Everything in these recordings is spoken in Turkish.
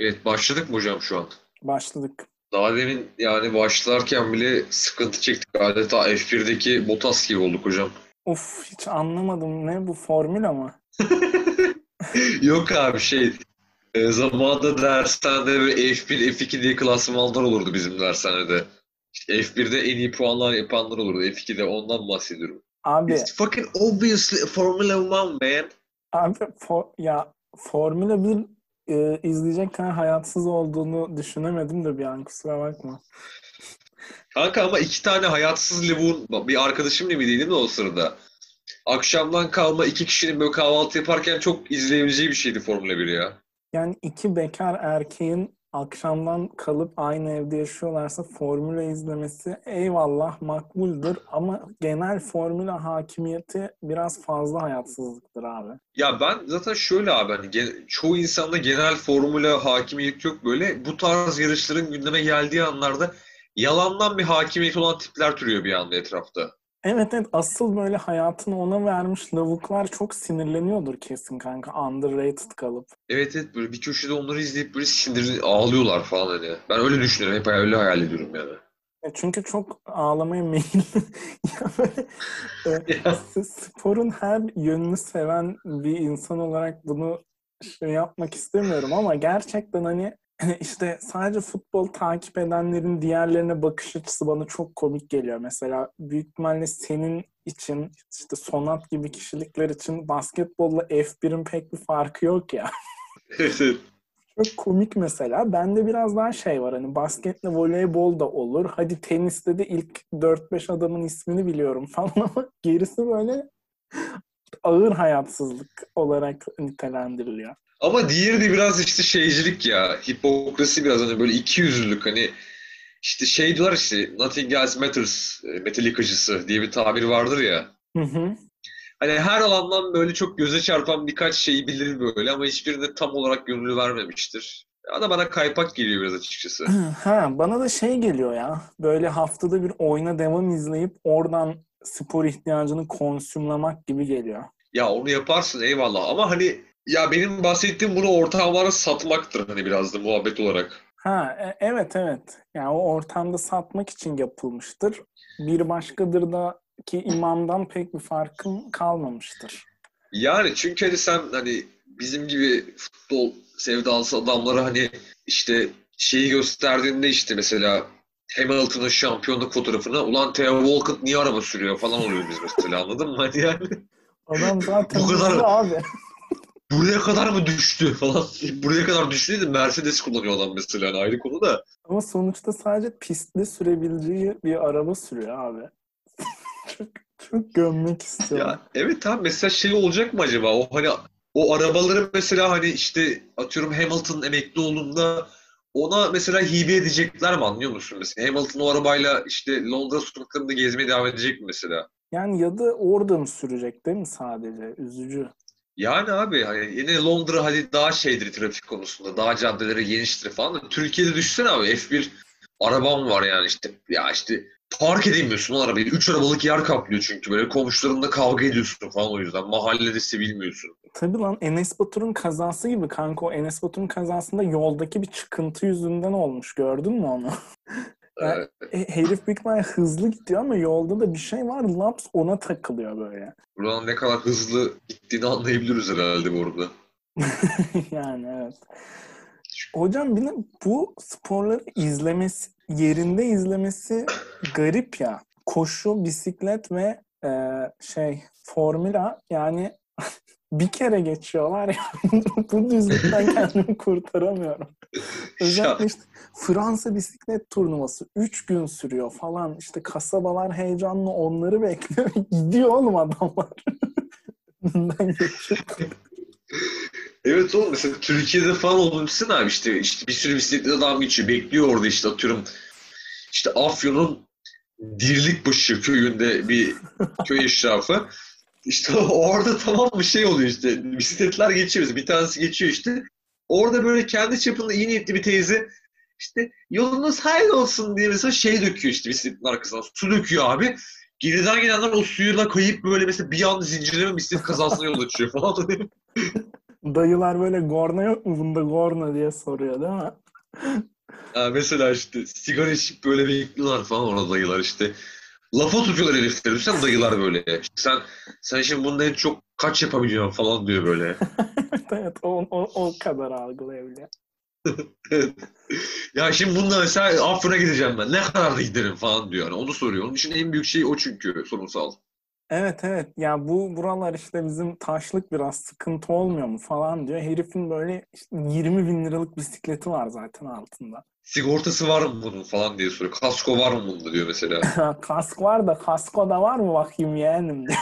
Evet başladık mı hocam şu an? Başladık. Daha demin yani başlarken bile sıkıntı çektik. Adeta F1'deki Bottas gibi olduk hocam. Of hiç anlamadım. Ne bu formül ama? Yok abi şey e, zamanında dershanede böyle F1, F2 diye klasmanlar olurdu bizim dershanede. İşte F1'de en iyi puanlar yapanlar olurdu. F2'de ondan bahsediyorum. Abi, It's fucking obviously Formula One man. abi for, ya Formula 1 e, izleyecek kadar hayatsız olduğunu düşünemedim de bir an kusura bakma. Kanka ama iki tane hayatsız lavuğun bir arkadaşım değil mi o sırada? Akşamdan kalma iki kişinin böyle kahvaltı yaparken çok izleyebileceği bir şeydi Formula 1 ya. Yani iki bekar erkeğin akşamdan kalıp aynı evde yaşıyorlarsa formüla izlemesi eyvallah makbuldür ama genel formüla hakimiyeti biraz fazla hayatsızlıktır abi. Ya ben zaten şöyle abi hani gen- çoğu insanda genel formüla hakimiyet yok böyle. Bu tarz yarışların gündeme geldiği anlarda yalandan bir hakimiyet olan tipler türüyor bir anda etrafta. Evet evet asıl böyle hayatını ona vermiş lavuklar çok sinirleniyordur kesin kanka underrated kalıp. Evet evet böyle bir köşede onları izleyip böyle sinir ağlıyorlar falan hani. Ben öyle düşünüyorum. Hep öyle hayal ediyorum yani. E Çünkü çok ağlamaya meyilli. böyle, e, sporun her yönünü seven bir insan olarak bunu şey yapmak istemiyorum ama gerçekten hani işte sadece futbol takip edenlerin diğerlerine bakış açısı bana çok komik geliyor. Mesela büyük ihtimalle senin için işte Sonat gibi kişilikler için basketbolla F1'in pek bir farkı yok ya. Çok komik mesela. Bende biraz daha şey var hani basketle voleybol da olur. Hadi teniste de ilk 4-5 adamın ismini biliyorum falan ama gerisi böyle ağır hayatsızlık olarak nitelendiriliyor. Ama diğeri de biraz işte şeycilik ya. Hipokrasi biraz hani böyle iki yüzlülük hani işte şey diyorlar işte nothing else matters e, metal yıkıcısı diye bir tabir vardır ya. Hı hı. Hani her alandan böyle çok göze çarpan birkaç şeyi bilir böyle ama hiçbirine tam olarak gönül vermemiştir. Ya da bana kaypak geliyor biraz açıkçası. Ha, bana da şey geliyor ya. Böyle haftada bir oyuna devam izleyip oradan spor ihtiyacını konsümlamak gibi geliyor. Ya onu yaparsın eyvallah ama hani ya benim bahsettiğim bunu ortamlara satmaktır hani biraz da muhabbet olarak. Ha, e- evet evet. Yani o ortamda satmak için yapılmıştır. Bir başkadır da ki imamdan pek bir farkın kalmamıştır. Yani çünkü hani sen hani bizim gibi futbol sevdalısı adamlara hani işte şeyi gösterdiğinde işte mesela Hamilton'ın şampiyonluk fotoğrafına ulan Theo Walcott niye araba sürüyor falan oluyor biz mesela anladın mı? Hani yani Adam zaten Bu kadar- abi. Buraya kadar mı düştü falan. Buraya kadar düştü de Mercedes kullanıyor adam mesela hani ayrı konu da. Ama sonuçta sadece pistte sürebileceği bir araba sürüyor abi. çok, çok gömmek istiyorum. Ya evet tamam mesela şey olacak mı acaba? O hani o arabaları mesela hani işte atıyorum Hamilton emekli olduğunda ona mesela hibe edecekler mi anlıyor musun mesela? Hamilton o arabayla işte Londra sokaklarında gezmeye devam edecek mi mesela? Yani ya da orada mı sürecek değil mi sadece? Üzücü. Yani abi hani yine Londra hadi daha şeydir trafik konusunda. Daha caddeleri geniştir falan. da Türkiye'de düşünsene abi F1 arabam var yani işte. Ya işte park edemiyorsun o arabayı. Üç arabalık yer kaplıyor çünkü böyle komşularınla kavga ediyorsun falan o yüzden. Mahallede sevilmiyorsun. Tabii lan Enes Batur'un kazası gibi kanka. O Enes Batur'un kazasında yoldaki bir çıkıntı yüzünden olmuş. Gördün mü onu? Yani- Ee, E, herif büyük ihtimalle hızlı gidiyor ama yolda da bir şey var. Laps ona takılıyor böyle. buradan ne kadar hızlı gittiğini anlayabiliriz herhalde bu arada. yani evet. Hocam bir bu sporları izlemesi, yerinde izlemesi garip ya. Koşu, bisiklet ve e, şey formüla yani bir kere geçiyorlar ya. bu düzlükten kendimi kurtaramıyorum. Özellikle işte Fransa bisiklet turnuvası 3 gün sürüyor falan. İşte kasabalar heyecanlı onları bekliyor. Gidiyor oğlum adamlar. Evet oğlum mesela Türkiye'de falan olmuşsun abi işte, işte bir sürü bisikletli adam geçiyor. Bekliyor orada işte atıyorum işte Afyon'un Dirlikbaşı köyünde bir köy eşrafı. İşte orada tamam bir şey oluyor işte. Bisikletler geçiyor. Bir tanesi geçiyor işte. Orada böyle kendi çapında iyi niyetli bir teyze işte yolunuz hayır olsun diye mesela şey döküyor işte bisikletin arkasından. Su döküyor abi. Geriden gelenler o suyla kayıp böyle mesela bir anda zincirleme bisiklet kazasına yol açıyor falan. Dayılar böyle gorna yok mu bunda gorna diye soruyor değil mi? Ha, mesela işte sigara içip böyle bekliyorlar falan orada dayılar işte. Lafa tutuyorlar herifleri. Sen dayılar böyle. Sen sen şimdi bunda en çok kaç yapabiliyorsun falan diyor böyle. evet o, o, o kadar algılayabiliyor. ya şimdi bunda mesela Afyon'a gideceğim ben. Ne kadar da giderim falan diyor. Yani onu soruyor. Onun için en büyük şey o çünkü sorunsal. Evet evet ya bu buralar işte bizim taşlık biraz sıkıntı olmuyor mu falan diyor. Herifin böyle işte 20 bin liralık bisikleti var zaten altında. Sigortası var mı bunun falan diye soruyor. Kasko var mı bunda diyor mesela. Kask var da kasko da var mı bakayım yeğenim diyor.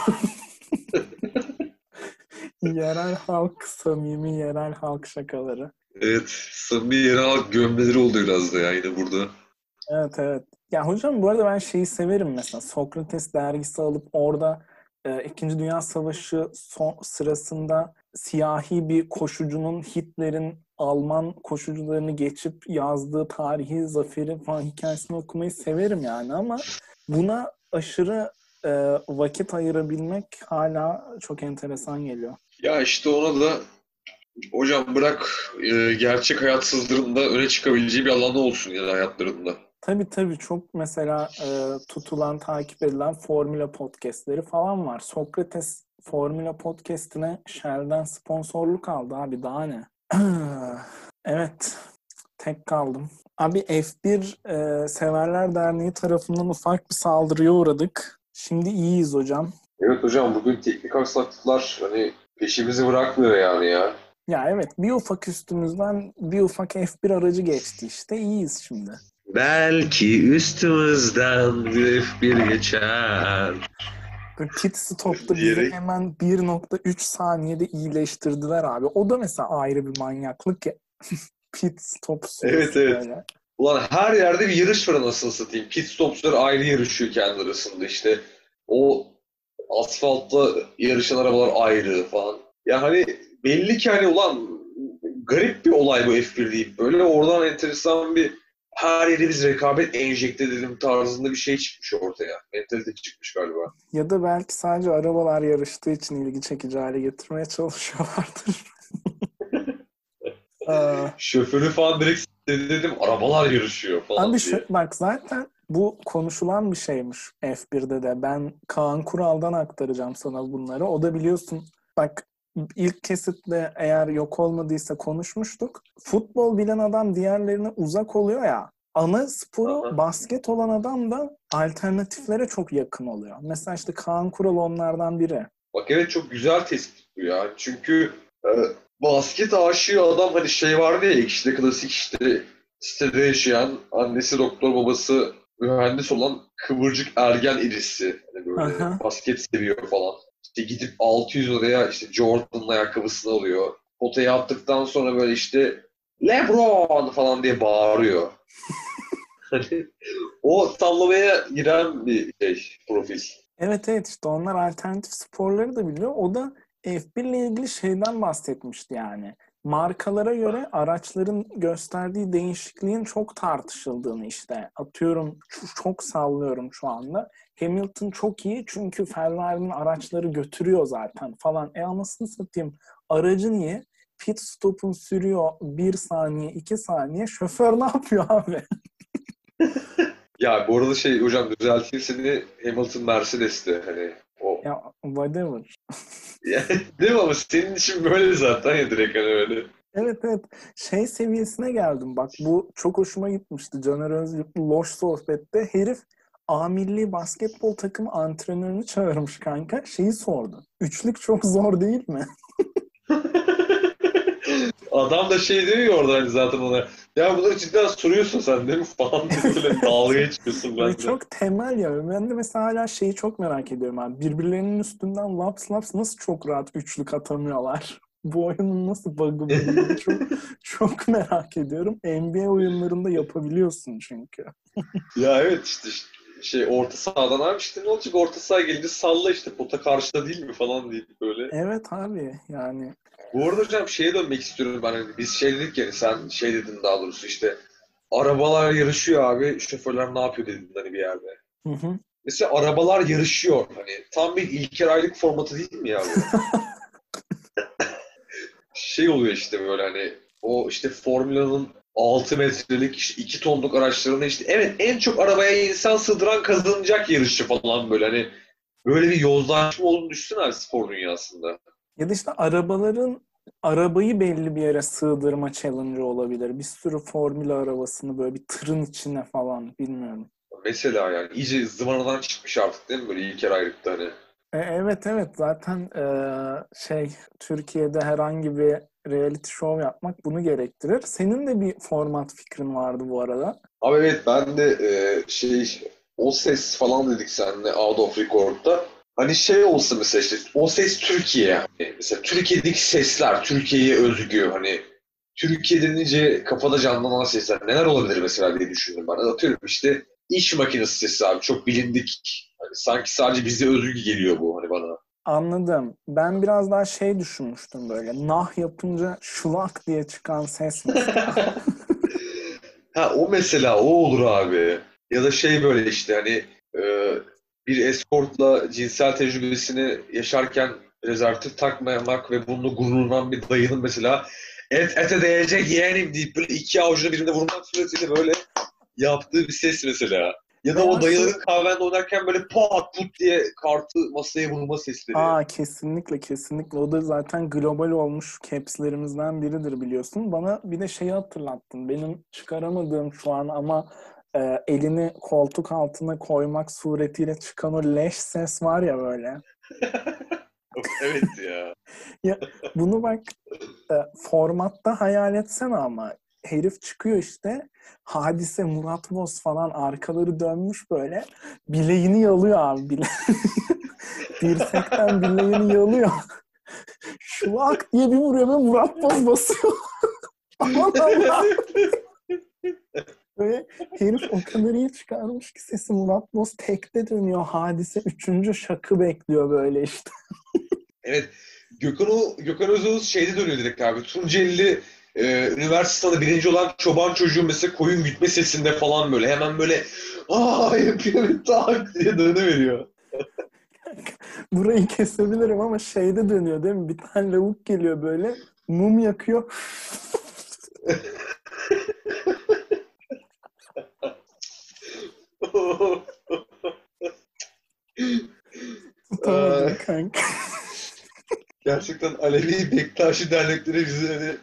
yerel halk samimi yerel halk şakaları. Evet. Samimi yerel halk gömmeleri oldu biraz da ya yine burada. Evet evet. Ya hocam bu arada ben şeyi severim mesela. Sokrates dergisi alıp orada e, İkinci Dünya Savaşı son, sırasında siyahi bir koşucunun Hitler'in Alman koşucularını geçip yazdığı tarihi zaferi falan hikayesini okumayı severim yani ama buna aşırı e, vakit ayırabilmek hala çok enteresan geliyor. Ya işte ona da hocam bırak e, gerçek hayat sızdırında öne çıkabileceği bir alanda olsun ya da hayatlarında. Tabii tabii çok mesela e, tutulan, takip edilen Formula podcastleri falan var. Sokrates Formula podcastine Shell'den sponsorluk aldı abi daha ne? evet tek kaldım. Abi F1 e, Severler Derneği tarafından ufak bir saldırıya uğradık. Şimdi iyiyiz hocam. Evet hocam bugün teknik aksaklıklar hani peşimizi bırakmıyor yani ya. Ya evet bir ufak üstümüzden bir ufak F1 aracı geçti işte iyiyiz şimdi. Belki üstümüzden bir F1 geçer. Pit stop'ta bizi hemen 1.3 saniyede iyileştirdiler abi. O da mesela ayrı bir manyaklık ya. Pit stop Evet, evet. böyle. Ulan her yerde bir yarış var anasını satayım. Pit stopçular ayrı yarışıyor kendi arasında işte. O asfaltta yarışan arabalar ayrı falan. Ya hani belli ki hani ulan garip bir olay bu F1 deyip böyle oradan enteresan bir her yere biz rekabet enjekte edelim tarzında bir şey çıkmış ortaya. Mentalite çıkmış galiba. Ya da belki sadece arabalar yarıştığı için ilgi çekici hale getirmeye çalışıyorlardır. Şoförü falan direkt dedim arabalar yarışıyor falan Abi şu, bak zaten bu konuşulan bir şeymiş F1'de de. Ben Kaan Kural'dan aktaracağım sana bunları. O da biliyorsun bak ilk kesitte eğer yok olmadıysa konuşmuştuk. Futbol bilen adam diğerlerine uzak oluyor ya. Ana sporu Aha. basket olan adam da alternatiflere çok yakın oluyor. Mesela işte Kaan Kural onlardan biri. Bak evet çok güzel tespit bu ya. Çünkü e, basket aşığı adam hani şey vardı ya işte klasik işte sitede yaşayan annesi doktor babası mühendis olan kıvırcık ergen irisi. Hani böyle Aha. basket seviyor falan. İşte gidip 600 liraya işte Jordan'ın ayakkabısını alıyor. Potaya attıktan sonra böyle işte LeBron falan diye bağırıyor. Hani o sallamaya giren bir şey profil. Evet evet işte onlar alternatif sporları da biliyor. O da F1 ile ilgili şeyden bahsetmişti yani. Markalara göre araçların gösterdiği değişikliğin çok tartışıldığını işte atıyorum çok sallıyorum şu anda. Hamilton çok iyi çünkü Ferrari'nin araçları götürüyor zaten falan. E anasını satayım aracı niye? Pit stop'un sürüyor bir saniye iki saniye şoför ne yapıyor abi? Ya bu arada şey hocam düzelteyim seni Hamilton Mercedes'ti hani o. Ya whatever. Yani, değil mi ama senin için böyle zaten ya direkt hani öyle. Evet evet. Şey seviyesine geldim. Bak bu çok hoşuma gitmişti. Caner Özgür'ün Loş Sohbet'te herif A milli basketbol takımı antrenörünü çağırmış kanka. Şeyi sordu. Üçlük çok zor değil mi? Adam da şey diyor ya orada hani zaten ona ya bunları cidden soruyorsun sen değil mi falan diye böyle dalga geçiyorsun Ve ben de. çok temel ya. Ben de mesela hala şeyi çok merak ediyorum abi. Birbirlerinin üstünden laps laps nasıl çok rahat üçlük atamıyorlar? Bu oyunun nasıl bug'ı bulunduğunu çok, çok merak ediyorum. NBA oyunlarında yapabiliyorsun çünkü. Ya evet işte şey orta sahadan abi işte ne olacak orta saha gelince salla işte pota karşıda değil mi falan deyip böyle. Evet abi yani. Bu arada hocam şeye dönmek istiyorum ben. Hani biz şey dedik ya sen şey dedin daha doğrusu işte arabalar yarışıyor abi şoförler ne yapıyor dedin hani bir yerde. Hı hı. Mesela arabalar yarışıyor. Hani tam bir İlker Aylık formatı değil mi ya bu? şey oluyor işte böyle hani o işte Formula'nın 6 metrelik işte 2 tonluk araçlarını işte evet en çok arabaya insan sığdıran kazanacak yarışı falan böyle hani böyle bir yozlaşma olduğunu düşünsene abi spor dünyasında. Ya da işte arabaların arabayı belli bir yere sığdırma challenge olabilir. Bir sürü formül arabasını böyle bir tırın içine falan bilmiyorum. Mesela yani iyice zıvanadan çıkmış artık değil mi böyle ilk ayrılıkta hani. E, evet evet zaten e, şey Türkiye'de herhangi bir reality show yapmak bunu gerektirir. Senin de bir format fikrin vardı bu arada. Abi evet ben de e, şey o ses falan dedik seninle Out of Record'da. Hani şey olsa mesela işte o ses Türkiye. Hani mesela Türkiye'deki sesler, Türkiye'ye özgü. Hani Türkiye denince kafada canlanan sesler neler olabilir mesela diye düşündüm ben. Atıyorum işte iş makinesi sesi abi çok bilindik. Hani sanki sadece bize özgü geliyor bu hani bana. Anladım. Ben biraz daha şey düşünmüştüm böyle. Nah yapınca şulak diye çıkan ses mesela. ha o mesela o olur abi. Ya da şey böyle işte hani e, bir eskortla cinsel tecrübesini yaşarken rezervatif takmamak ve bununla gururlanan bir dayının mesela et ete değecek yeğenim deyip böyle iki avucunu birbirine vurmak suretiyle böyle yaptığı bir ses mesela. Ya da Veya o dayıların kahvende oynarken böyle pat put diye kartı masaya vurma sesleri. Aa kesinlikle kesinlikle. O da zaten global olmuş capslerimizden biridir biliyorsun. Bana bir de şeyi hatırlattın. Benim çıkaramadığım şu an ama e, elini koltuk altına koymak suretiyle çıkan o leş ses var ya böyle. evet ya. Bunu bak e, formatta hayal etsene ama herif çıkıyor işte hadise Murat Boz falan arkaları dönmüş böyle bileğini yalıyor abi bile. Dirsekten bileğini yalıyor. Şulak diye bir vuruyor ve Murat Boz basıyor. Aman Allah. Böyle herif o kadar iyi çıkarmış ki sesi Murat Boz tekte dönüyor. Hadise üçüncü şakı bekliyor böyle işte. evet. Gökhan, o, Gökhan Özoğuz şeyde dönüyor direkt abi. Tunceli e, üniversitede birinci olan çoban çocuğu mesela koyun gütme sesinde falan böyle hemen böyle aa yapıyor tak diye dönüveriyor. Burayı kesebilirim ama şeyde dönüyor değil mi? Bir tane lavuk geliyor böyle mum yakıyor. Tutamadım kanka. Gerçekten Alevi Bektaşi dernekleri bize hani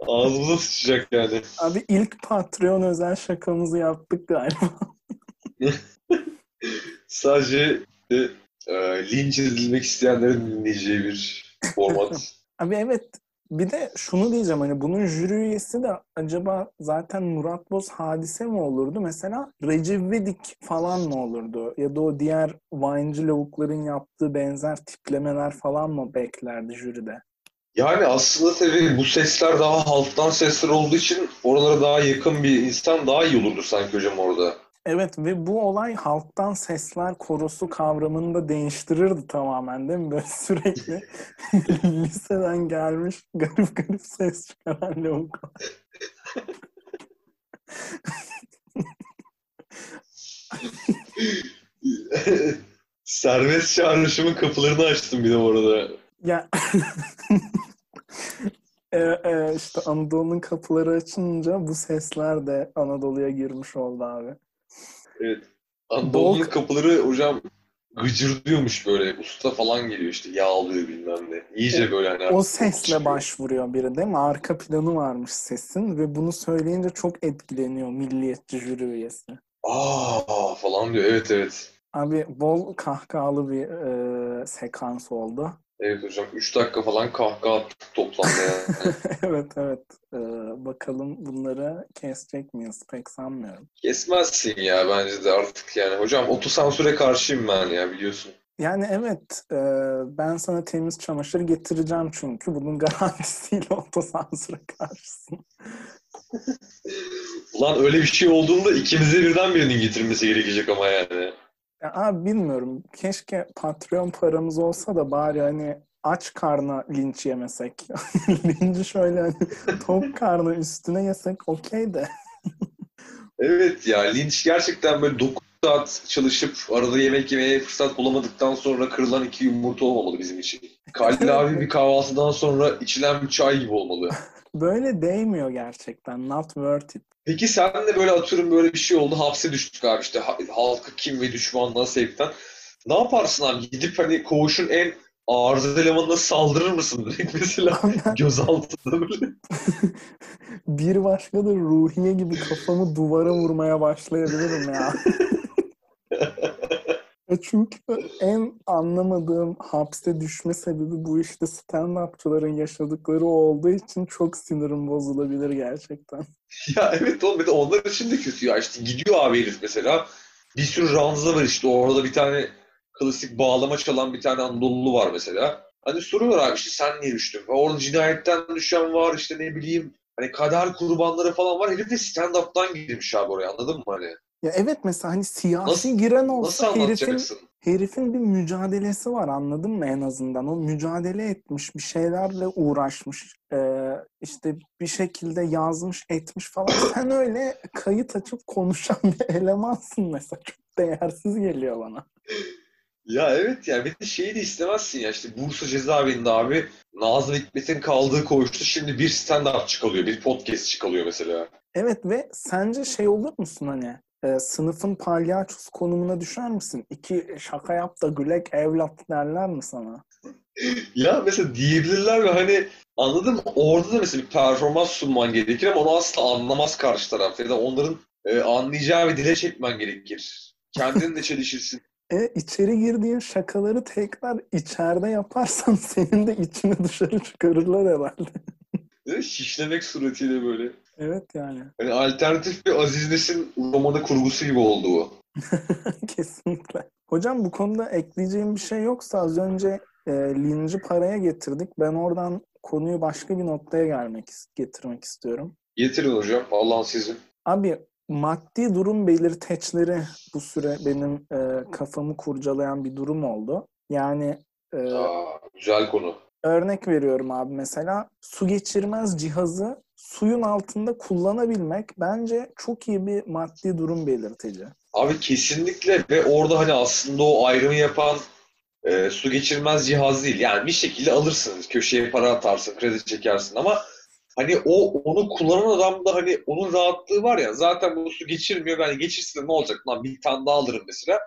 ağzımıza sıçacak yani. Abi ilk Patreon özel şakamızı yaptık galiba. Sadece e, e, linç edilmek isteyenlerin dinleyeceği bir format. Abi evet bir de şunu diyeceğim hani bunun jüri üyesi de acaba zaten Murat Boz hadise mi olurdu? Mesela Recep İvedik falan mı olurdu? Ya da o diğer Vine'cı lavukların yaptığı benzer tiplemeler falan mı beklerdi jüride? Yani aslında tabii bu sesler daha halktan sesler olduğu için oralara daha yakın bir insan daha iyi olurdu sanki hocam orada. Evet ve bu olay halktan sesler korosu kavramını da değiştirirdi tamamen değil mi? Böyle sürekli liseden gelmiş garip garip ses çıkaran lavuklar. Serbest çağrışımın kapılarını açtım bir de orada. Ya e, e, işte Anadolu'nun kapıları açınca bu sesler de Anadolu'ya girmiş oldu abi. Evet. Anadolu'nun Bol- kapıları hocam gıcırdıyormuş böyle. Usta falan geliyor işte yağlıyor bilmem ne. İyice böyle hani. O sesle çıkıyor. başvuruyor biri değil mi? Arka planı varmış sesin ve bunu söyleyince çok etkileniyor milliyetçi jüri üyesi. Aa falan diyor. Evet evet. Abi bol kahkahalı bir e, sekans oldu. Evet hocam 3 dakika falan kahkaha attık toplamda yani. evet evet. E, bakalım bunları kesecek miyiz? Pek sanmıyorum. Kesmezsin ya bence de artık yani. Hocam otosansüre karşıyım ben ya biliyorsun. Yani evet e, ben sana temiz çamaşır getireceğim çünkü bunun garantisiyle otosansüre karşısın. Ulan öyle bir şey olduğunda ikimize birden birinin getirmesi gerekecek ama yani. Ya abi bilmiyorum. Keşke Patreon paramız olsa da bari hani aç karna linç yemesek. Linci şöyle hani tok karna üstüne yesek okey de. Evet ya linç gerçekten böyle 9 saat çalışıp arada yemek yemeye fırsat bulamadıktan sonra kırılan iki yumurta olmamalı bizim için. Kallavi bir kahvaltıdan sonra içilen bir çay gibi olmalı. Böyle değmiyor gerçekten. Not worth it. Peki sen de böyle atıyorum böyle bir şey oldu hapse düştük abi işte ha- halkı kim ve düşmanlığa sevkten. Ne yaparsın abi? Gidip hani koğuşun en arıza elemanına saldırır mısın direkt mesela gözaltında böyle? bir başka da ruhiye gibi kafamı duvara vurmaya başlayabilirim ya. Çünkü en anlamadığım hapse düşme sebebi bu işte stand-upçıların yaşadıkları olduğu için çok sinirim bozulabilir gerçekten. Ya evet oğlum bir de onlar için de kötü ya işte gidiyor abi herif mesela bir sürü ranza var işte orada bir tane klasik bağlama çalan bir tane Anadolu var mesela. Hani soruyorlar abi işte sen niye düştün? Orada cinayetten düşen var işte ne bileyim hani kader kurbanları falan var. Herif de stand-up'tan girmiş abi oraya anladın mı hani? Ya evet mesela hani siyasi Nasıl- giren Nasıl olsa herifin anlatacaksın? herifin bir mücadelesi var anladın mı en azından? O mücadele etmiş, bir şeylerle uğraşmış, ee, işte bir şekilde yazmış, etmiş falan. Sen öyle kayıt açıp konuşan bir elemansın mesela. Çok değersiz geliyor bana. Ya evet ya bir de şeyi de istemezsin ya işte Bursa cezaevinde abi Nazım Hikmet'in kaldığı koğuşta şimdi bir stand-up çıkalıyor, bir podcast çıkalıyor mesela. Evet ve sence şey olur musun hani e, sınıfın palyaçosu konumuna düşer misin? İki şaka yap da gülek evlat derler mi sana? Ya mesela diyebilirler ve hani anladın mı? Orada da mesela bir performans sunman gerekir ama onu asla anlamaz karşı taraf. Ya da onların e, anlayacağı bir dile çekmen gerekir. Kendin de çelişirsin. E içeri girdiğin şakaları tekrar içeride yaparsan senin de içine dışarı çıkarırlar herhalde. Şişlemek suretiyle böyle. Evet yani. Hani alternatif bir Aziz Nesin romanı kurgusu gibi oldu bu. Kesinlikle. Hocam bu konuda ekleyeceğim bir şey yoksa az önce e, linci paraya getirdik. Ben oradan konuyu başka bir noktaya gelmek getirmek istiyorum. Getirin hocam. Allah'ın sizin. Abi maddi durum belirteçleri bu süre benim e, kafamı kurcalayan bir durum oldu. Yani e, Aa, güzel konu. örnek veriyorum abi mesela su geçirmez cihazı suyun altında kullanabilmek bence çok iyi bir maddi durum belirteci. Abi kesinlikle ve orada hani aslında o ayrımı yapan e, su geçirmez cihaz değil. Yani bir şekilde alırsın, köşeye para atarsın, kredi çekersin ama hani o onu kullanan adamda hani onun rahatlığı var ya zaten bu su geçirmiyor ben geçirsin ne olacak lan bir tane daha alırım mesela.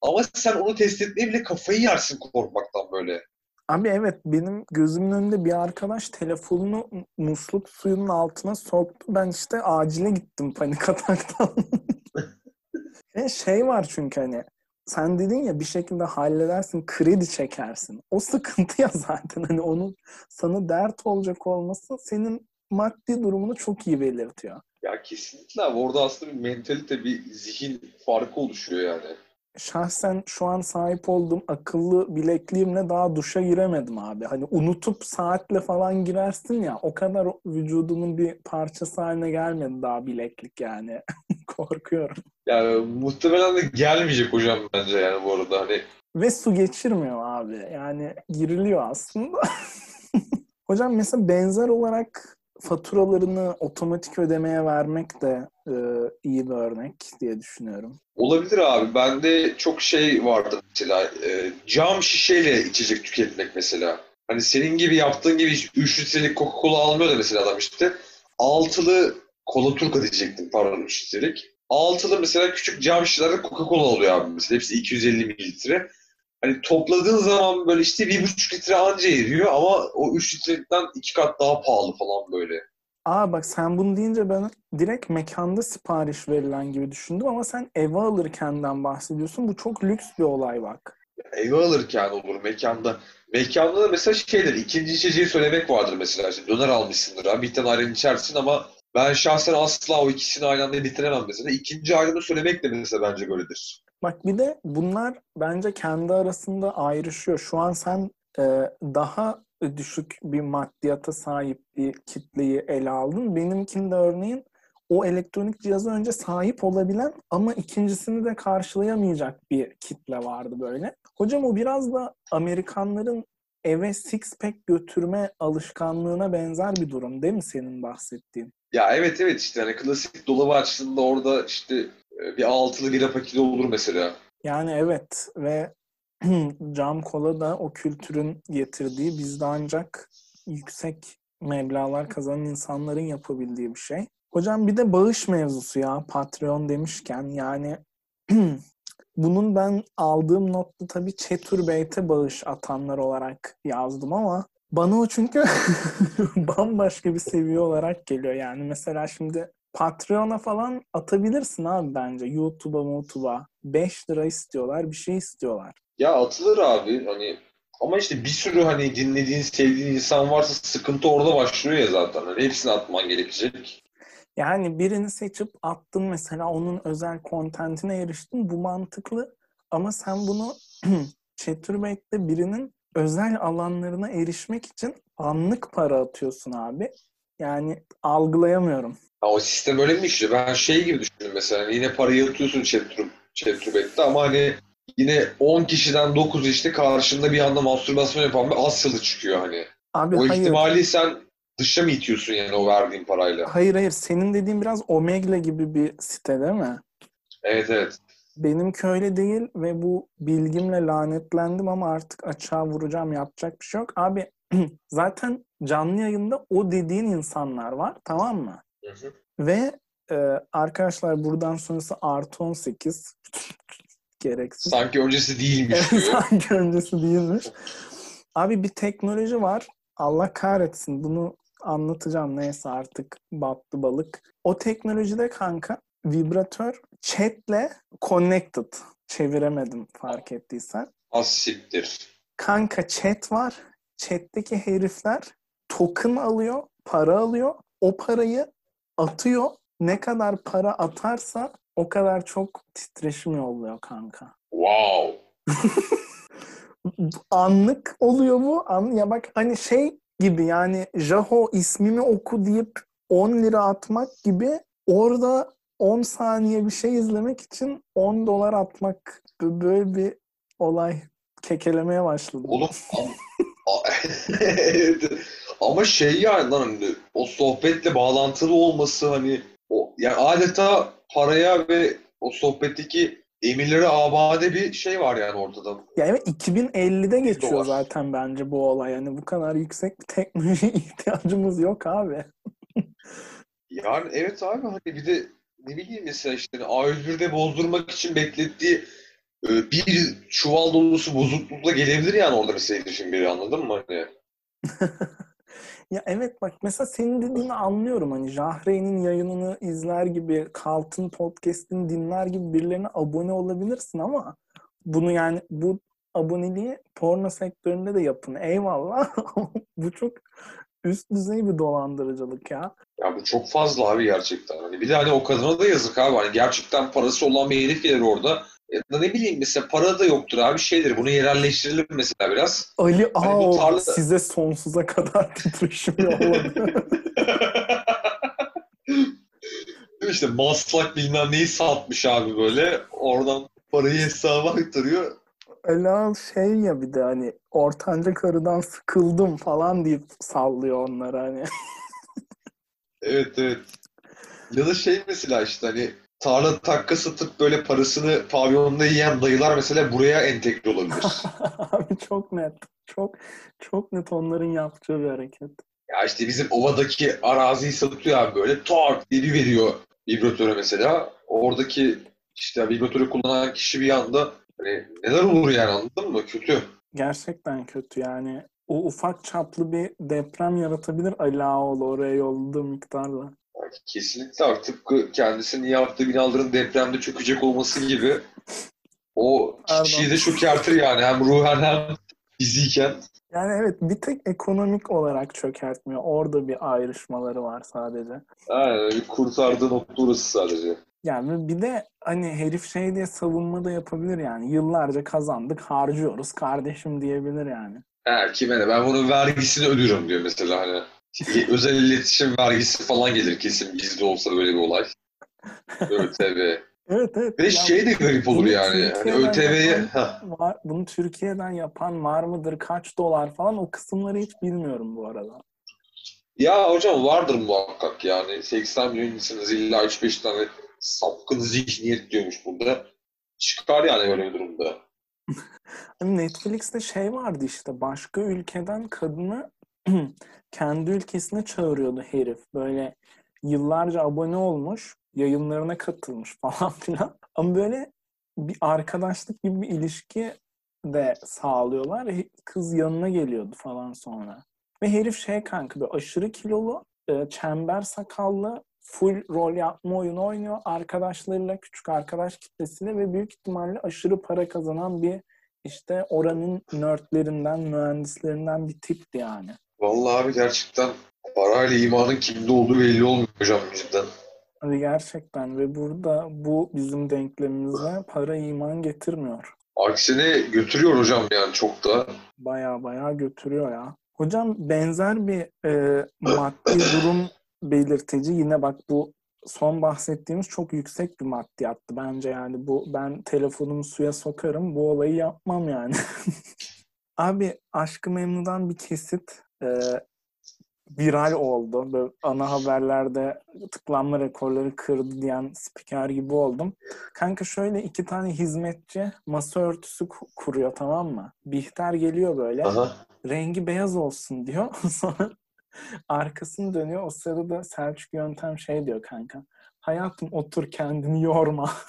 Ama sen onu test etmeye bile kafayı yersin korkmaktan böyle. Abi evet benim gözümün önünde bir arkadaş telefonunu musluk suyunun altına soktu. Ben işte acile gittim panik ataktan. Ve şey var çünkü hani sen dedin ya bir şekilde halledersin, kredi çekersin. O sıkıntı ya zaten hani onun sana dert olacak olması senin maddi durumunu çok iyi belirtiyor. Ya kesinlikle abi orada aslında bir mentalite, bir zihin farkı oluşuyor yani. Şahsen şu an sahip olduğum akıllı bilekliğimle daha duşa giremedim abi. Hani unutup saatle falan girersin ya o kadar vücudunun bir parçası haline gelmedi daha bileklik yani. Korkuyorum. Yani muhtemelen de gelmeyecek hocam bence yani bu arada hani Ve su geçirmiyor abi. Yani giriliyor aslında. Hocam mesela benzer olarak faturalarını otomatik ödemeye vermek de e, iyi bir örnek diye düşünüyorum. Olabilir abi. Bende çok şey vardı mesela. e, cam şişeyle içecek tüketmek mesela. Hani senin gibi yaptığın gibi 3 litrelik Coca-Cola almıyor da mesela adam işte. Altılı kola turka diyecektim pardon 3 litrelik. Altılı mesela küçük cam şişelerde Coca-Cola oluyor abi mesela. Hepsi 250 mililitre. Hani topladığın zaman böyle işte 1,5 litre anca eriyor ama o 3 litrelikten iki kat daha pahalı falan böyle. Aa bak sen bunu deyince ben direkt mekanda sipariş verilen gibi düşündüm ama sen eve alırkenden bahsediyorsun. Bu çok lüks bir olay bak. Eve alırken olur mekanda. Mekanda da mesela şeyler ikinci içeceği söylemek vardır mesela. İşte döner almışsındır abi bir tane ayran içersin ama ben şahsen asla o ikisini aynı anda bitiremem mesela. İkinci ayranı söylemek de mesela bence böyledir. Bak bir de bunlar bence kendi arasında ayrışıyor. Şu an sen e, daha düşük bir maddiyata sahip bir kitleyi ele aldın. Benimkinde örneğin o elektronik cihaza önce sahip olabilen ama ikincisini de karşılayamayacak bir kitle vardı böyle. Hocam o biraz da Amerikanların eve six pack götürme alışkanlığına benzer bir durum değil mi senin bahsettiğin? Ya evet evet işte hani klasik dolabı açtığında orada işte bir altılı bira paketi olur mesela. Yani evet ve cam kola da o kültürün getirdiği bizde ancak yüksek meblağlar kazanan insanların yapabildiği bir şey. Hocam bir de bağış mevzusu ya Patreon demişken yani bunun ben aldığım notta tabii Çeturbeyt'e bağış atanlar olarak yazdım ama bana o çünkü bambaşka bir seviye olarak geliyor yani. Mesela şimdi Patreon'a falan atabilirsin abi bence. YouTube'a, YouTube'a. 5 lira istiyorlar, bir şey istiyorlar. Ya atılır abi hani ama işte bir sürü hani dinlediğin, sevdiğin insan varsa sıkıntı orada başlıyor ya zaten. Hani hepsini atman gerekecek. Yani birini seçip attın mesela onun özel kontentine eriştin. Bu mantıklı. Ama sen bunu Chaturbate birinin özel alanlarına erişmek için anlık para atıyorsun abi. Yani algılayamıyorum. Ha, o sistem öyle mi işliyor? Ben şey gibi düşündüm mesela. Yine parayı atıyorsun Chaturbate ama hani yine 10 kişiden 9 işte karşında bir anda mastürbasyon yapan bir Asyalı çıkıyor hani. Abi o hayır. ihtimali sen dışa mı itiyorsun yani o verdiğin parayla? Hayır hayır. Senin dediğin biraz Omegle gibi bir site değil mi? Evet evet. Benimki öyle değil ve bu bilgimle lanetlendim ama artık açığa vuracağım yapacak bir şey yok. Abi zaten canlı yayında o dediğin insanlar var tamam mı? Hı hı. Ve e, arkadaşlar buradan sonrası artı 18 gereksiz. Sanki öncesi değilmiş. Sanki öncesi değilmiş. Abi bir teknoloji var. Allah kahretsin bunu anlatacağım neyse artık battı balık. O teknolojide kanka vibratör chatle connected. Çeviremedim fark ettiysen. Az siktir. Kanka chat var. Chat'teki herifler token alıyor, para alıyor. O parayı atıyor. Ne kadar para atarsa o kadar çok titreşim yolluyor kanka. Wow. Anlık oluyor bu. An ya bak hani şey gibi yani Jaho ismimi oku deyip 10 lira atmak gibi orada 10 saniye bir şey izlemek için 10 dolar atmak böyle bir olay kekelemeye başladı. Oğlum. ama şey yani lan hani o sohbetle bağlantılı olması hani o yani adeta paraya ve o sohbetteki emirlere abade bir şey var yani ortada. Ya evet 2050'de geçiyor Dolar. zaten bence bu olay. Yani bu kadar yüksek bir teknolojiye ihtiyacımız yok abi. Yani evet abi hani bir de ne bileyim mesela işte hani A101'de bozdurmak için beklettiği e, bir çuval dolusu bozuklukla gelebilir yani orada mesela için biri anladın mı hani? Ya evet bak mesela senin dediğini anlıyorum. Hani Jahreyn'in yayınını izler gibi, Kalt'ın podcast'ini dinler gibi birilerine abone olabilirsin ama bunu yani bu aboneliği porno sektöründe de yapın. Eyvallah bu çok üst düzey bir dolandırıcılık ya. Ya bu çok fazla abi gerçekten. Hani bir de hani o kadına da yazık abi. Hani gerçekten parası olan bir herif gelir orada. Ya da ne bileyim mesela para da yoktur abi şeydir. Bunu yerelleştirelim mesela biraz. Ali Hani Aa tarla- size sonsuza kadar titreşim yolladı. işte maslak bilmem neyi satmış abi böyle. Oradan parayı hesaba aktarıyor. Ela şey ya bir de hani ortanca karıdan sıkıldım falan deyip sallıyor onları hani. Evet evet. Ya da şey mesela işte hani tarla takka satıp böyle parasını pavyonda yiyen dayılar mesela buraya entegre olabilir. Abi çok net. Çok çok net onların yapacağı bir hareket. ya işte bizim ovadaki araziyi satıyor abi böyle tak diye bir veriyor vibratöre mesela. Oradaki işte vibratörü kullanan kişi bir anda hani neler olur yani anladın mı? Kötü. Gerçekten kötü yani. O ufak çaplı bir deprem yaratabilir Ali Ağaoğlu oraya yolladığı miktarla. Yani kesinlikle artık tıpkı kendisinin yaptığı binaların depremde çökecek olması gibi o kişiyi de çökertir yani hem ruhen hem fiziken. Yani evet bir tek ekonomik olarak çökertmiyor. Orada bir ayrışmaları var sadece. Yani bir kurtardığı nokta orası sadece. Yani bir de hani herif şey diye savunma da yapabilir yani. Yıllarca kazandık harcıyoruz kardeşim diyebilir yani. Ha, kime ne? Ben bunun vergisini ödüyorum diyor mesela hani. Özel iletişim vergisi falan gelir kesin bizde olsa böyle bir olay. ÖTV. Evet evet. Ve Ya şey de garip olur yani. Hani ÖTV'ye... var, bunu Türkiye'den yapan var mıdır? Kaç dolar falan o kısımları hiç bilmiyorum bu arada. Ya hocam vardır muhakkak yani. 80 milyon insanız illa 3-5 tane sapkın zihniyet diyormuş burada. Çıkar yani böyle bir durumda. Hani Netflix'te şey vardı işte başka ülkeden kadını kendi ülkesine çağırıyordu herif. Böyle yıllarca abone olmuş, yayınlarına katılmış falan filan. Ama böyle bir arkadaşlık gibi bir ilişki de sağlıyorlar. Kız yanına geliyordu falan sonra. Ve herif şey kanka böyle aşırı kilolu, e, çember sakallı, full rol yapma oyunu oynuyor. Arkadaşlarıyla, küçük arkadaş kitlesiyle ve büyük ihtimalle aşırı para kazanan bir işte oranın nerdlerinden, mühendislerinden bir tipti yani. Vallahi abi gerçekten parayla imanın kimde olduğu belli olmuyor hocam cidden. Abi gerçekten ve burada bu bizim denklemimize para iman getirmiyor. Aksine götürüyor hocam yani çok da. Baya baya götürüyor ya. Hocam benzer bir e, maddi durum belirtici yine bak bu son bahsettiğimiz çok yüksek bir maddiyattı bence yani bu ben telefonumu suya sokarım bu olayı yapmam yani. Abi Aşkı Memnu'dan bir kesit e, viral oldu. Böyle ana haberlerde tıklanma rekorları kırdı diyen spiker gibi oldum. Kanka şöyle iki tane hizmetçi masa örtüsü kuruyor tamam mı? Bihter geliyor böyle. Aha. Rengi beyaz olsun diyor. Sonra arkasını dönüyor. O sırada da Selçuk Yöntem şey diyor kanka. Hayatım otur kendini yorma.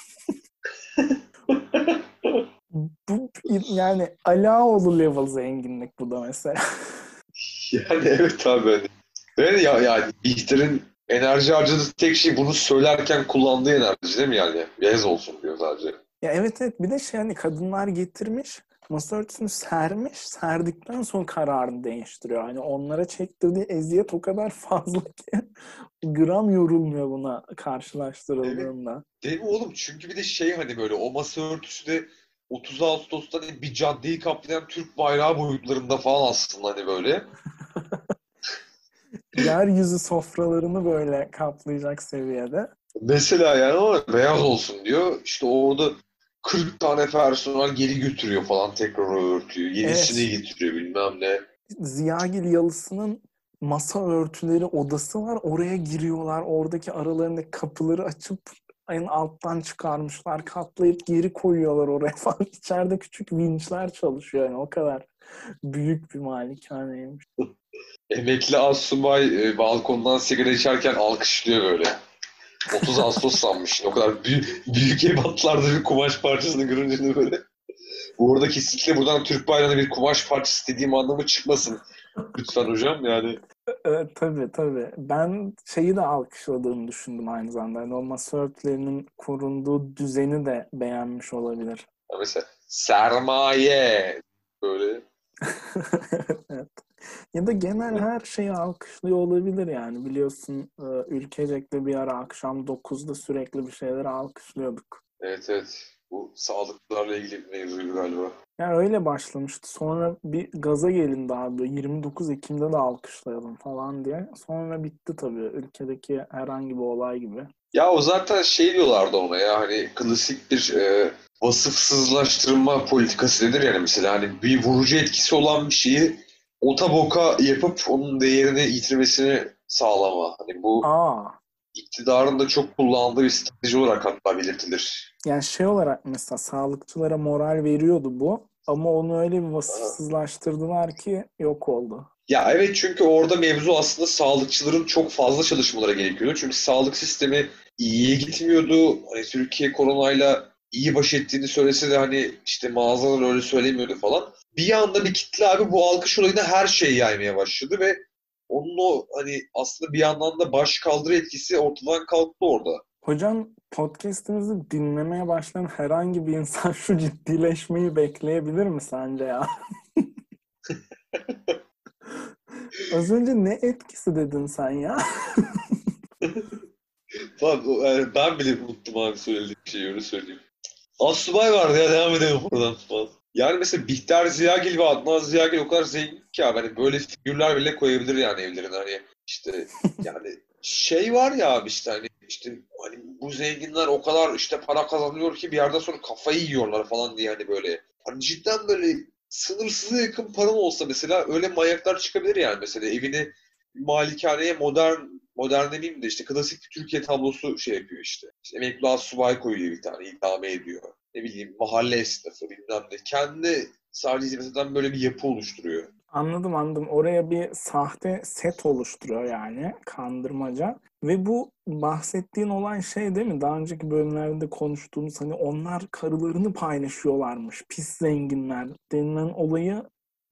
bu yani Alaoğlu level zenginlik bu da mesela. Yani evet abi. Hani. Evet ya yani Bihter'in enerji harcadığı tek şey bunu söylerken kullandığı enerji değil mi yani? Beyaz olsun diyor sadece. Ya evet evet bir de şey hani kadınlar getirmiş masa örtüsünü sermiş serdikten sonra kararını değiştiriyor. Hani onlara çektirdiği eziyet o kadar fazla ki gram yorulmuyor buna karşılaştırıldığında. Evet. Değil mi oğlum? Çünkü bir de şey hani böyle o masa örtüsü de 30 Ağustos'ta hani bir caddeyi kaplayan Türk bayrağı boyutlarında falan aslında hani böyle. Yeryüzü sofralarını böyle kaplayacak seviyede. Mesela yani ama beyaz olsun diyor. İşte orada 40 tane personel geri götürüyor falan tekrar o örtüyü. Yenisini evet. getiriyor bilmem ne. Ziyagil Yalısı'nın masa örtüleri odası var. Oraya giriyorlar. Oradaki aralarındaki kapıları açıp en alttan çıkarmışlar. Katlayıp geri koyuyorlar oraya falan. İçeride küçük vinçler çalışıyor. Yani o kadar büyük bir malikaneymiş. Emekli Asubay e, balkondan sigara içerken alkışlıyor böyle. 30 Ağustos sanmış. O kadar büyük, büyük ebatlarda bir kumaş parçasını görünce de böyle. Bu arada kesinlikle buradan Türk bayrağına bir kumaş parçası dediğim anlamı çıkmasın. Lütfen hocam yani. Evet, tabii tabii. Ben şeyi de alkışladığını düşündüm aynı zamanda. Yani o masa örtülerinin korunduğu düzeni de beğenmiş olabilir. mesela sermaye böyle. evet. Ya da genel her şeyi alkışlıyor olabilir yani. Biliyorsun e, ülkecekte bir ara akşam 9'da sürekli bir şeyleri alkışlıyorduk. Evet evet. Bu sağlıklarla ilgili bir mevzuydu galiba. Yani öyle başlamıştı. Sonra bir gaza gelindi abi. 29 Ekim'de de alkışlayalım falan diye. Sonra bitti tabii ülkedeki herhangi bir olay gibi. Ya o zaten şey diyorlardı ona ya hani klasik bir e, vasıfsızlaştırma politikası denir yani mesela hani bir vurucu etkisi olan bir şeyi ota boka yapıp onun değerini yitirmesini sağlama. Hani bu Aa. İktidarın da çok kullandığı bir strateji olarak hatta belirtilir. Yani şey olarak mesela sağlıkçılara moral veriyordu bu. Ama onu öyle bir vasıfsızlaştırdılar ki yok oldu. Ya evet çünkü orada mevzu aslında sağlıkçıların çok fazla çalışmalara gerekiyordu. Çünkü sağlık sistemi iyiye gitmiyordu. Hani Türkiye koronayla iyi baş ettiğini söylese de hani işte mağazalar öyle söylemiyordu falan. Bir anda bir kitle abi bu alkış olayına her şeyi yaymaya başladı ve onun o hani aslında bir yandan da baş kaldırı etkisi ortadan kalktı orada. Hocam podcast'imizi dinlemeye başlayan herhangi bir insan şu ciddileşmeyi bekleyebilir mi sence ya? Az önce ne etkisi dedin sen ya? Tamam, ben bile unuttum abi söylediğim şeyi öyle söyleyeyim. Asubay vardı ya devam edelim buradan falan. Yani mesela Bihter Ziyagil ve Adnan Ziyagil o kadar zengin ki abi. Hani böyle figürler bile koyabilir yani evlerine. Hani işte yani şey var ya abi işte hani işte hani bu zenginler o kadar işte para kazanıyor ki bir yerden sonra kafayı yiyorlar falan diye hani böyle. Hani cidden böyle sınırsıza yakın paran olsa mesela öyle manyaklar çıkabilir yani mesela evini malikaneye modern modern demeyeyim de işte klasik bir Türkiye tablosu şey yapıyor işte. İşte emekli subay koyuyor bir tane idame ediyor. Ne bileyim mahalle esnafı bilmem ne. Kendi sadece hizmetinden böyle bir yapı oluşturuyor. Anladım anladım. Oraya bir sahte set oluşturuyor yani kandırmaca. Ve bu bahsettiğin olan şey değil mi? Daha önceki bölümlerde konuştuğumuz hani onlar karılarını paylaşıyorlarmış. Pis zenginler denilen olayı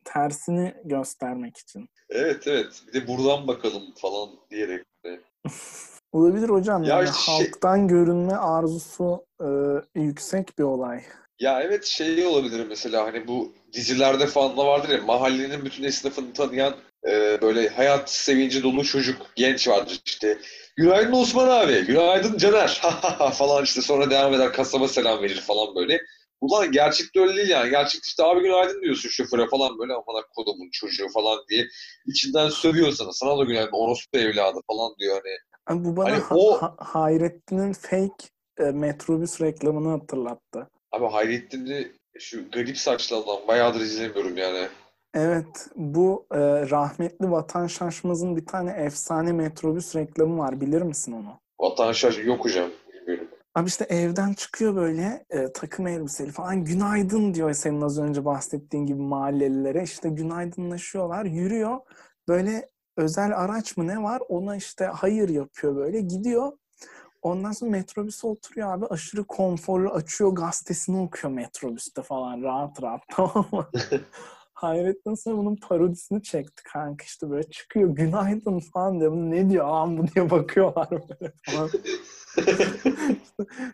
tersini göstermek için. Evet evet. Bir de buradan bakalım falan diyerek de. Olabilir hocam. Ya Yani şey- halktan görünme arzusu e, yüksek bir olay. Ya evet şey olabilir mesela hani bu dizilerde falan da vardır ya mahallenin bütün esnafını tanıyan e, böyle hayat sevinci dolu çocuk genç vardır işte. Günaydın Osman abi, günaydın Caner falan işte sonra devam eder kasaba selam verir falan böyle. Ulan gerçekte öyle değil yani. Gerçekte işte abi günaydın diyorsun şoföre falan böyle amına kodumun çocuğu falan diye içinden sövüyor sana. Sana da günaydın orospu evladı falan diyor hani. Abi bu bana Hani Ha- o- Ha- Hayrettin'in fake e, metrobüs reklamını hatırlattı. Abi Hayrettin'i şu garip saçlı adam bayağıdır izlemiyorum yani. Evet, bu e, rahmetli Vatan Şaşmaz'ın bir tane efsane metrobüs reklamı var. Bilir misin onu? Vatan şaş yok hocam bilmiyorum. Abi işte evden çıkıyor böyle e, takım elbiseli falan. Günaydın diyor senin az önce bahsettiğin gibi mahallelilere. İşte günaydınlaşıyorlar, yürüyor. Böyle özel araç mı ne var? Ona işte hayır yapıyor böyle. Gidiyor. Ondan sonra metrobüse oturuyor abi. Aşırı konforlu açıyor gazetesini okuyor metrobüste falan rahat rahat tamam mı? Hayrettin sonra bunun parodisini çekti kanka işte böyle çıkıyor günaydın falan diyor. Ne diyor ağam bu diye bakıyorlar böyle falan.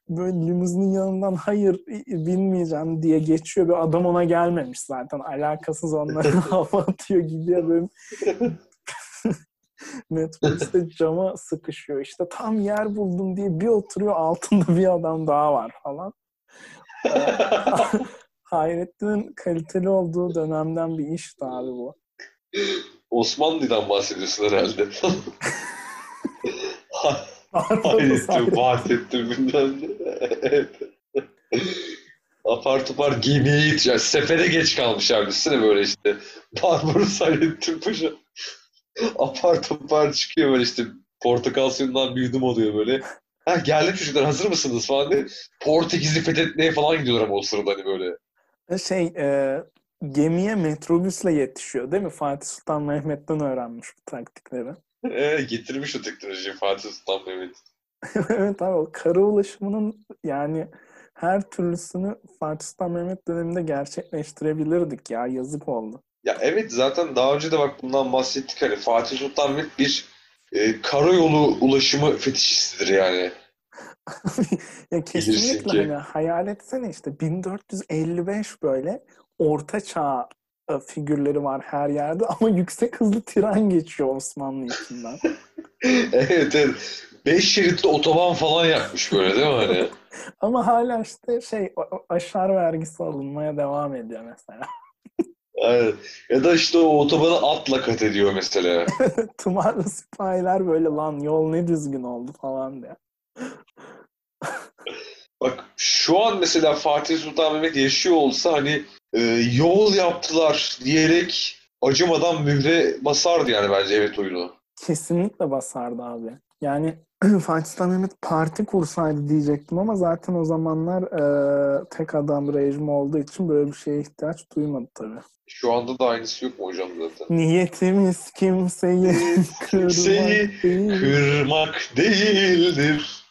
böyle limuzinin yanından hayır bilmeyeceğim diye geçiyor. Bir adam ona gelmemiş zaten. Alakasız onlara hava atıyor gidiyor böyle metrobüste cama sıkışıyor. İşte tam yer buldum diye bir oturuyor altında bir adam daha var falan. Hayrettin'in kaliteli olduğu dönemden bir işti abi bu. Osmanlı'dan bahsediyorsun herhalde. Hayrettin. Bahsettim bilmem ne. Evet. Apar topar gemiye. Yani sefere geç kalmış abi. Düşünsene böyle işte. Barbaros Hayrettin Paşa. Apar topar çıkıyor böyle işte. Portakal suyundan bir yudum oluyor böyle. Ha geldim çocuklar hazır mısınız falan diye. Portekiz'i fethetmeye falan gidiyorlar ama o sırada hani böyle. Şey e, gemiye metrobüsle yetişiyor değil mi? Fatih Sultan Mehmet'ten öğrenmiş bu taktikleri. Ee, getirmiş o teknolojiyi Fatih Sultan Mehmet. evet abi o kara ulaşımının yani her türlüsünü Fatih Sultan Mehmet döneminde gerçekleştirebilirdik ya yazık oldu. Ya evet zaten daha önce de bak bundan bahsettik hani Fatih Sultan Mehmet bir e, karayolu ulaşımı fetişistidir yani. ya kesinlikle ki. hani hayal etsene işte 1455 böyle orta çağ e, figürleri var her yerde ama yüksek hızlı tren geçiyor Osmanlı içinden. evet evet. Beş şeritli otoban falan yapmış böyle değil mi hani? ama hala işte şey aşar vergisi alınmaya devam ediyor mesela. Aynen. Ya da işte o otobanı atla kat ediyor mesela. Tımarlı sipahiler böyle lan yol ne düzgün oldu falan diye. Bak şu an mesela Fatih Sultan Mehmet yaşıyor olsa hani e, yol yaptılar diyerek acımadan mühre basardı yani bence evet oyunu. Kesinlikle basardı abi. Yani Fatih Sultan Mehmet parti kursaydı diyecektim ama zaten o zamanlar e, tek adam rejimi olduğu için böyle bir şeye ihtiyaç duymadı tabii. Şu anda da aynısı yok mu hocam zaten? Niyetimiz kimseyi kırmak Kimseyi değil. Kırmak değildir.